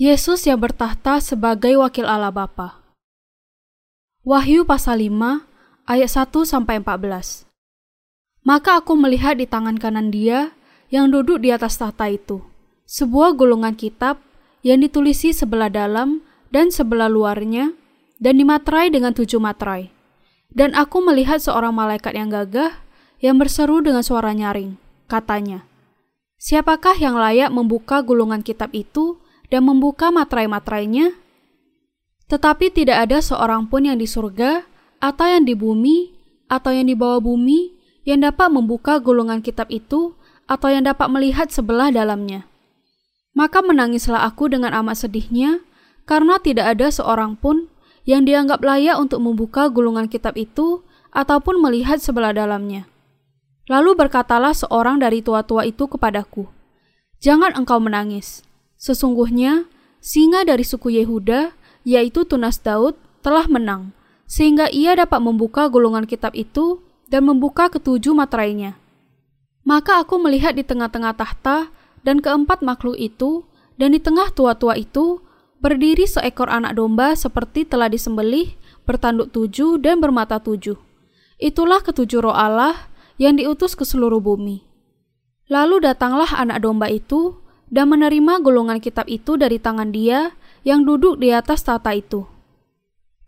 Yesus yang bertahta sebagai wakil Allah Bapa. Wahyu pasal 5 ayat 1 sampai 14. Maka aku melihat di tangan kanan dia yang duduk di atas tahta itu, sebuah gulungan kitab yang ditulisi sebelah dalam dan sebelah luarnya dan dimaterai dengan tujuh materai. Dan aku melihat seorang malaikat yang gagah yang berseru dengan suara nyaring, katanya, Siapakah yang layak membuka gulungan kitab itu dan membuka materai-materainya? Tetapi tidak ada seorang pun yang di surga, atau yang di bumi, atau yang di bawah bumi, yang dapat membuka gulungan kitab itu, atau yang dapat melihat sebelah dalamnya. Maka menangislah aku dengan amat sedihnya, karena tidak ada seorang pun yang dianggap layak untuk membuka gulungan kitab itu, ataupun melihat sebelah dalamnya. Lalu berkatalah seorang dari tua-tua itu kepadaku, "Jangan engkau menangis. Sesungguhnya singa dari suku Yehuda, yaitu tunas Daud, telah menang, sehingga ia dapat membuka gulungan kitab itu dan membuka ketujuh materainya." Maka aku melihat di tengah-tengah tahta dan keempat makhluk itu, dan di tengah tua-tua itu berdiri seekor anak domba seperti telah disembelih, bertanduk tujuh dan bermata tujuh. Itulah ketujuh roh Allah yang diutus ke seluruh bumi. Lalu datanglah anak domba itu dan menerima golongan kitab itu dari tangan dia yang duduk di atas tata itu.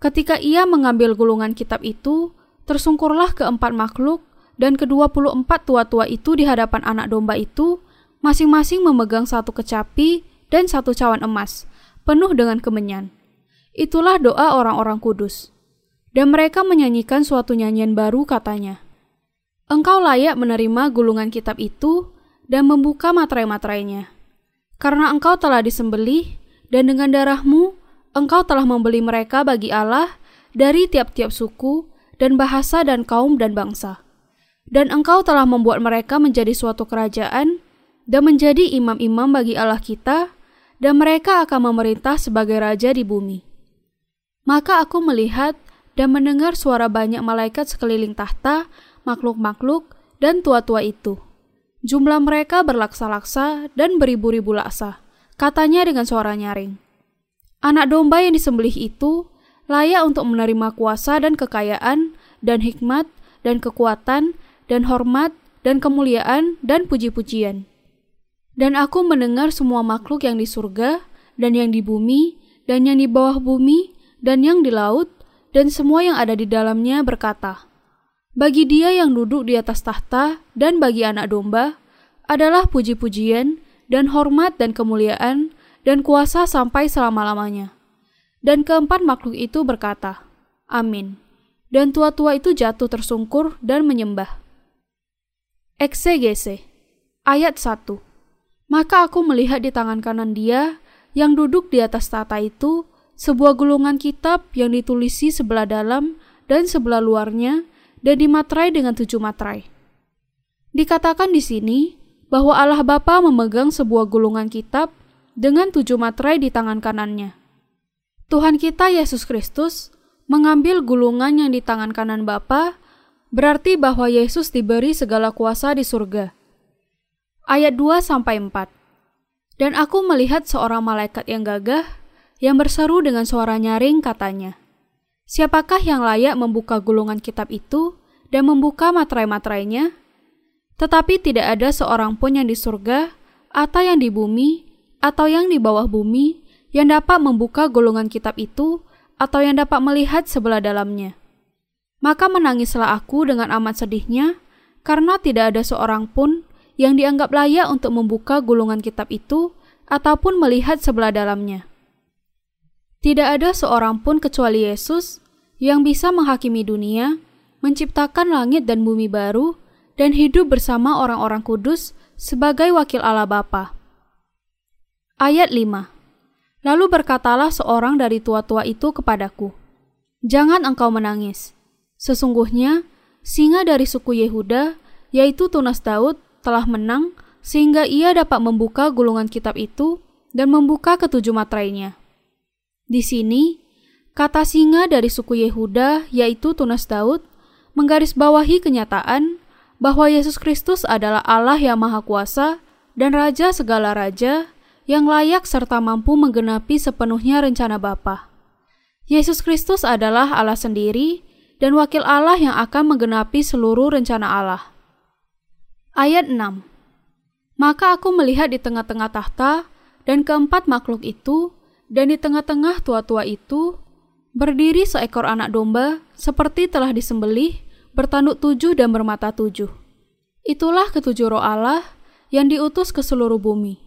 Ketika ia mengambil gulungan kitab itu, tersungkurlah keempat makhluk dan kedua puluh empat tua-tua itu di hadapan anak domba itu, masing-masing memegang satu kecapi dan satu cawan emas, penuh dengan kemenyan. Itulah doa orang-orang kudus. Dan mereka menyanyikan suatu nyanyian baru katanya. Engkau layak menerima gulungan kitab itu dan membuka materai-materainya. Karena engkau telah disembelih, dan dengan darahmu engkau telah membeli mereka bagi Allah dari tiap-tiap suku, dan bahasa, dan kaum, dan bangsa. Dan engkau telah membuat mereka menjadi suatu kerajaan, dan menjadi imam-imam bagi Allah kita, dan mereka akan memerintah sebagai raja di bumi. Maka aku melihat dan mendengar suara banyak malaikat sekeliling tahta makhluk-makhluk, dan tua-tua itu. Jumlah mereka berlaksa-laksa dan beribu-ribu laksa, katanya dengan suara nyaring. Anak domba yang disembelih itu layak untuk menerima kuasa dan kekayaan, dan hikmat, dan kekuatan, dan hormat, dan kemuliaan, dan puji-pujian. Dan aku mendengar semua makhluk yang di surga, dan yang di bumi, dan yang di bawah bumi, dan yang di laut, dan semua yang ada di dalamnya berkata, bagi dia yang duduk di atas tahta dan bagi anak domba adalah puji-pujian dan hormat dan kemuliaan dan kuasa sampai selama-lamanya. Dan keempat makhluk itu berkata, Amin. Dan tua-tua itu jatuh tersungkur dan menyembah. Eksegese Ayat 1 Maka aku melihat di tangan kanan dia yang duduk di atas tata itu sebuah gulungan kitab yang ditulisi sebelah dalam dan sebelah luarnya dan dimaterai dengan tujuh materai. Dikatakan di sini bahwa Allah Bapa memegang sebuah gulungan kitab dengan tujuh materai di tangan kanannya. Tuhan kita Yesus Kristus mengambil gulungan yang di tangan kanan Bapa, berarti bahwa Yesus diberi segala kuasa di surga. Ayat 2 sampai 4. Dan aku melihat seorang malaikat yang gagah yang berseru dengan suara nyaring katanya, Siapakah yang layak membuka gulungan kitab itu dan membuka materai-materainya? Tetapi tidak ada seorang pun yang di surga, atau yang di bumi, atau yang di bawah bumi, yang dapat membuka gulungan kitab itu, atau yang dapat melihat sebelah dalamnya. Maka menangislah aku dengan amat sedihnya, karena tidak ada seorang pun yang dianggap layak untuk membuka gulungan kitab itu, ataupun melihat sebelah dalamnya. Tidak ada seorang pun kecuali Yesus yang bisa menghakimi dunia, menciptakan langit dan bumi baru, dan hidup bersama orang-orang kudus sebagai wakil Allah Bapa. Ayat 5 Lalu berkatalah seorang dari tua-tua itu kepadaku, Jangan engkau menangis. Sesungguhnya, singa dari suku Yehuda, yaitu tunas Daud, telah menang sehingga ia dapat membuka gulungan kitab itu dan membuka ketujuh materainya. Di sini, Kata singa dari suku Yehuda, yaitu Tunas Daud, menggarisbawahi kenyataan bahwa Yesus Kristus adalah Allah yang Maha Kuasa dan Raja segala raja yang layak serta mampu menggenapi sepenuhnya rencana Bapa. Yesus Kristus adalah Allah sendiri dan wakil Allah yang akan menggenapi seluruh rencana Allah. Ayat 6 Maka aku melihat di tengah-tengah tahta dan keempat makhluk itu, dan di tengah-tengah tua-tua itu, berdiri seekor anak domba seperti telah disembelih, bertanduk tujuh dan bermata tujuh. Itulah ketujuh roh Allah yang diutus ke seluruh bumi.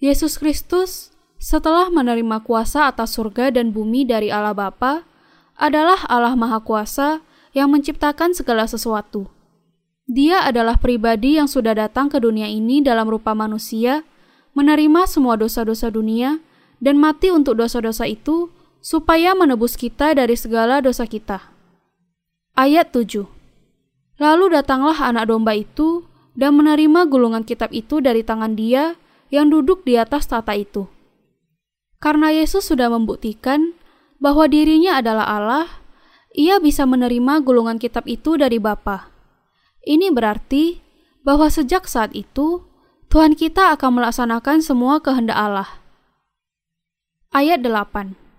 Yesus Kristus setelah menerima kuasa atas surga dan bumi dari Allah Bapa, adalah Allah Maha Kuasa yang menciptakan segala sesuatu. Dia adalah pribadi yang sudah datang ke dunia ini dalam rupa manusia, menerima semua dosa-dosa dunia, dan mati untuk dosa-dosa itu, supaya menebus kita dari segala dosa kita. Ayat 7 Lalu datanglah anak domba itu, dan menerima gulungan kitab itu dari tangan dia yang duduk di atas tata itu. Karena Yesus sudah membuktikan bahwa dirinya adalah Allah, ia bisa menerima gulungan kitab itu dari Bapa. Ini berarti bahwa sejak saat itu Tuhan kita akan melaksanakan semua kehendak Allah. Ayat 8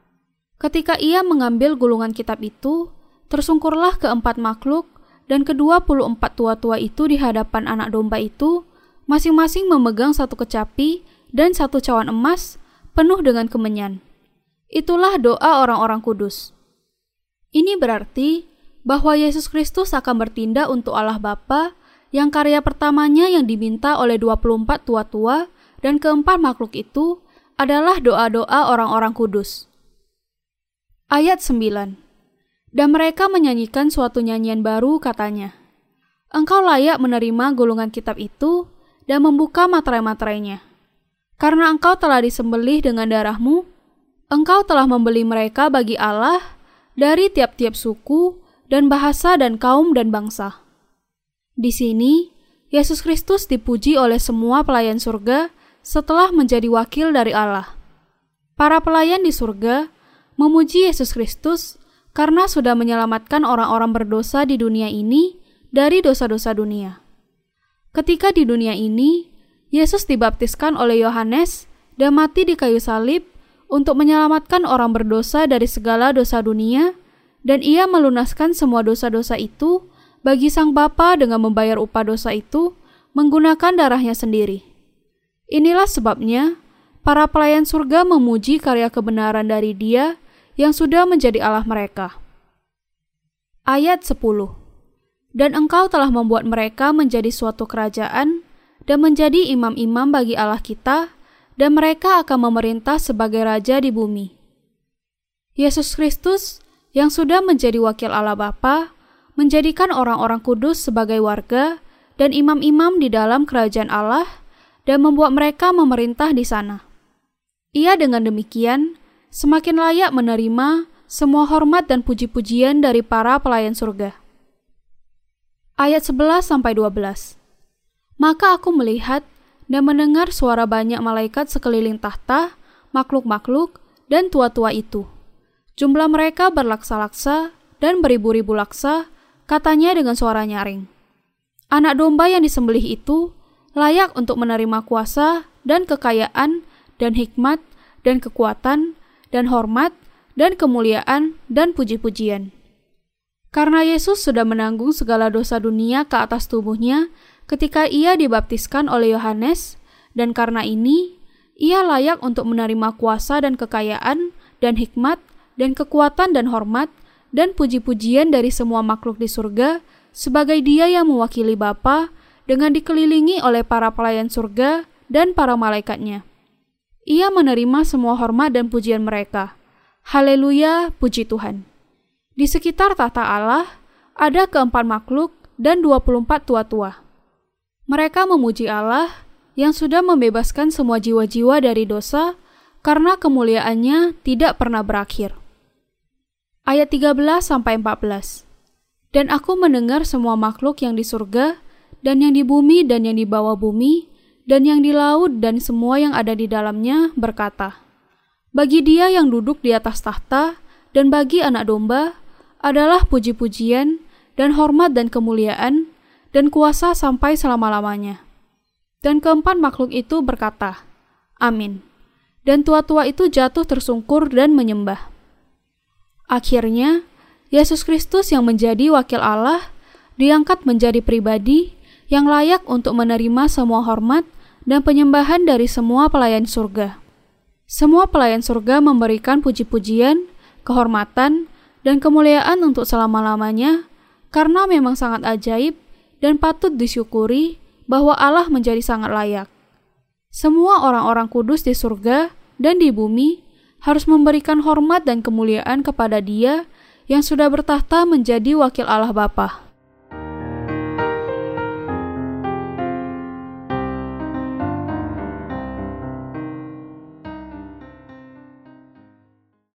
Ketika ia mengambil gulungan kitab itu, tersungkurlah keempat makhluk dan kedua puluh empat tua-tua itu di hadapan anak domba itu, masing-masing memegang satu kecapi dan satu cawan emas penuh dengan kemenyan. Itulah doa orang-orang kudus. Ini berarti bahwa Yesus Kristus akan bertindak untuk Allah Bapa yang karya pertamanya yang diminta oleh 24 tua-tua dan keempat makhluk itu adalah doa-doa orang-orang kudus. Ayat 9 Dan mereka menyanyikan suatu nyanyian baru katanya, Engkau layak menerima golongan kitab itu dan membuka materai-materainya. Karena engkau telah disembelih dengan darahmu, Engkau telah membeli mereka bagi Allah dari tiap-tiap suku dan bahasa dan kaum dan bangsa. Di sini, Yesus Kristus dipuji oleh semua pelayan surga setelah menjadi wakil dari Allah. Para pelayan di surga memuji Yesus Kristus karena sudah menyelamatkan orang-orang berdosa di dunia ini dari dosa-dosa dunia. Ketika di dunia ini, Yesus dibaptiskan oleh Yohanes dan mati di kayu salib untuk menyelamatkan orang berdosa dari segala dosa dunia, dan ia melunaskan semua dosa-dosa itu bagi sang Bapa dengan membayar upah dosa itu menggunakan darahnya sendiri. Inilah sebabnya para pelayan surga memuji karya kebenaran dari Dia yang sudah menjadi Allah mereka. Ayat 10 Dan engkau telah membuat mereka menjadi suatu kerajaan dan menjadi imam-imam bagi Allah kita, dan mereka akan memerintah sebagai raja di bumi. Yesus Kristus yang sudah menjadi wakil Allah Bapa menjadikan orang-orang kudus sebagai warga dan imam-imam di dalam kerajaan Allah dan membuat mereka memerintah di sana. Ia dengan demikian semakin layak menerima semua hormat dan puji-pujian dari para pelayan surga. Ayat 11 sampai 12. Maka aku melihat dan mendengar suara banyak malaikat sekeliling tahta, makhluk-makhluk, dan tua-tua itu. Jumlah mereka berlaksa-laksa dan beribu-ribu laksa, katanya dengan suara nyaring. Anak domba yang disembelih itu layak untuk menerima kuasa dan kekayaan dan hikmat dan kekuatan dan hormat dan kemuliaan dan puji-pujian. Karena Yesus sudah menanggung segala dosa dunia ke atas tubuhnya ketika ia dibaptiskan oleh Yohanes, dan karena ini ia layak untuk menerima kuasa dan kekayaan dan hikmat dan kekuatan dan hormat dan puji-pujian dari semua makhluk di surga sebagai dia yang mewakili Bapa dengan dikelilingi oleh para pelayan surga dan para malaikatnya. Ia menerima semua hormat dan pujian mereka. Haleluya, puji Tuhan. Di sekitar tata Allah ada keempat makhluk dan 24 tua-tua. Mereka memuji Allah yang sudah membebaskan semua jiwa-jiwa dari dosa karena kemuliaannya tidak pernah berakhir. Ayat 13 sampai 14. Dan aku mendengar semua makhluk yang di surga dan yang di bumi dan yang di bawah bumi dan yang di laut dan semua yang ada di dalamnya berkata, Bagi dia yang duduk di atas tahta dan bagi anak domba adalah puji-pujian dan hormat dan kemuliaan dan kuasa sampai selama-lamanya. Dan keempat makhluk itu berkata, Amin. Dan tua-tua itu jatuh tersungkur dan menyembah. Akhirnya, Yesus Kristus yang menjadi wakil Allah diangkat menjadi pribadi yang layak untuk menerima semua hormat dan penyembahan dari semua pelayan surga. Semua pelayan surga memberikan puji-pujian, kehormatan, dan kemuliaan untuk selama-lamanya karena memang sangat ajaib dan patut disyukuri bahwa Allah menjadi sangat layak. Semua orang-orang kudus di surga dan di bumi harus memberikan hormat dan kemuliaan kepada Dia yang sudah bertahta menjadi wakil Allah Bapa.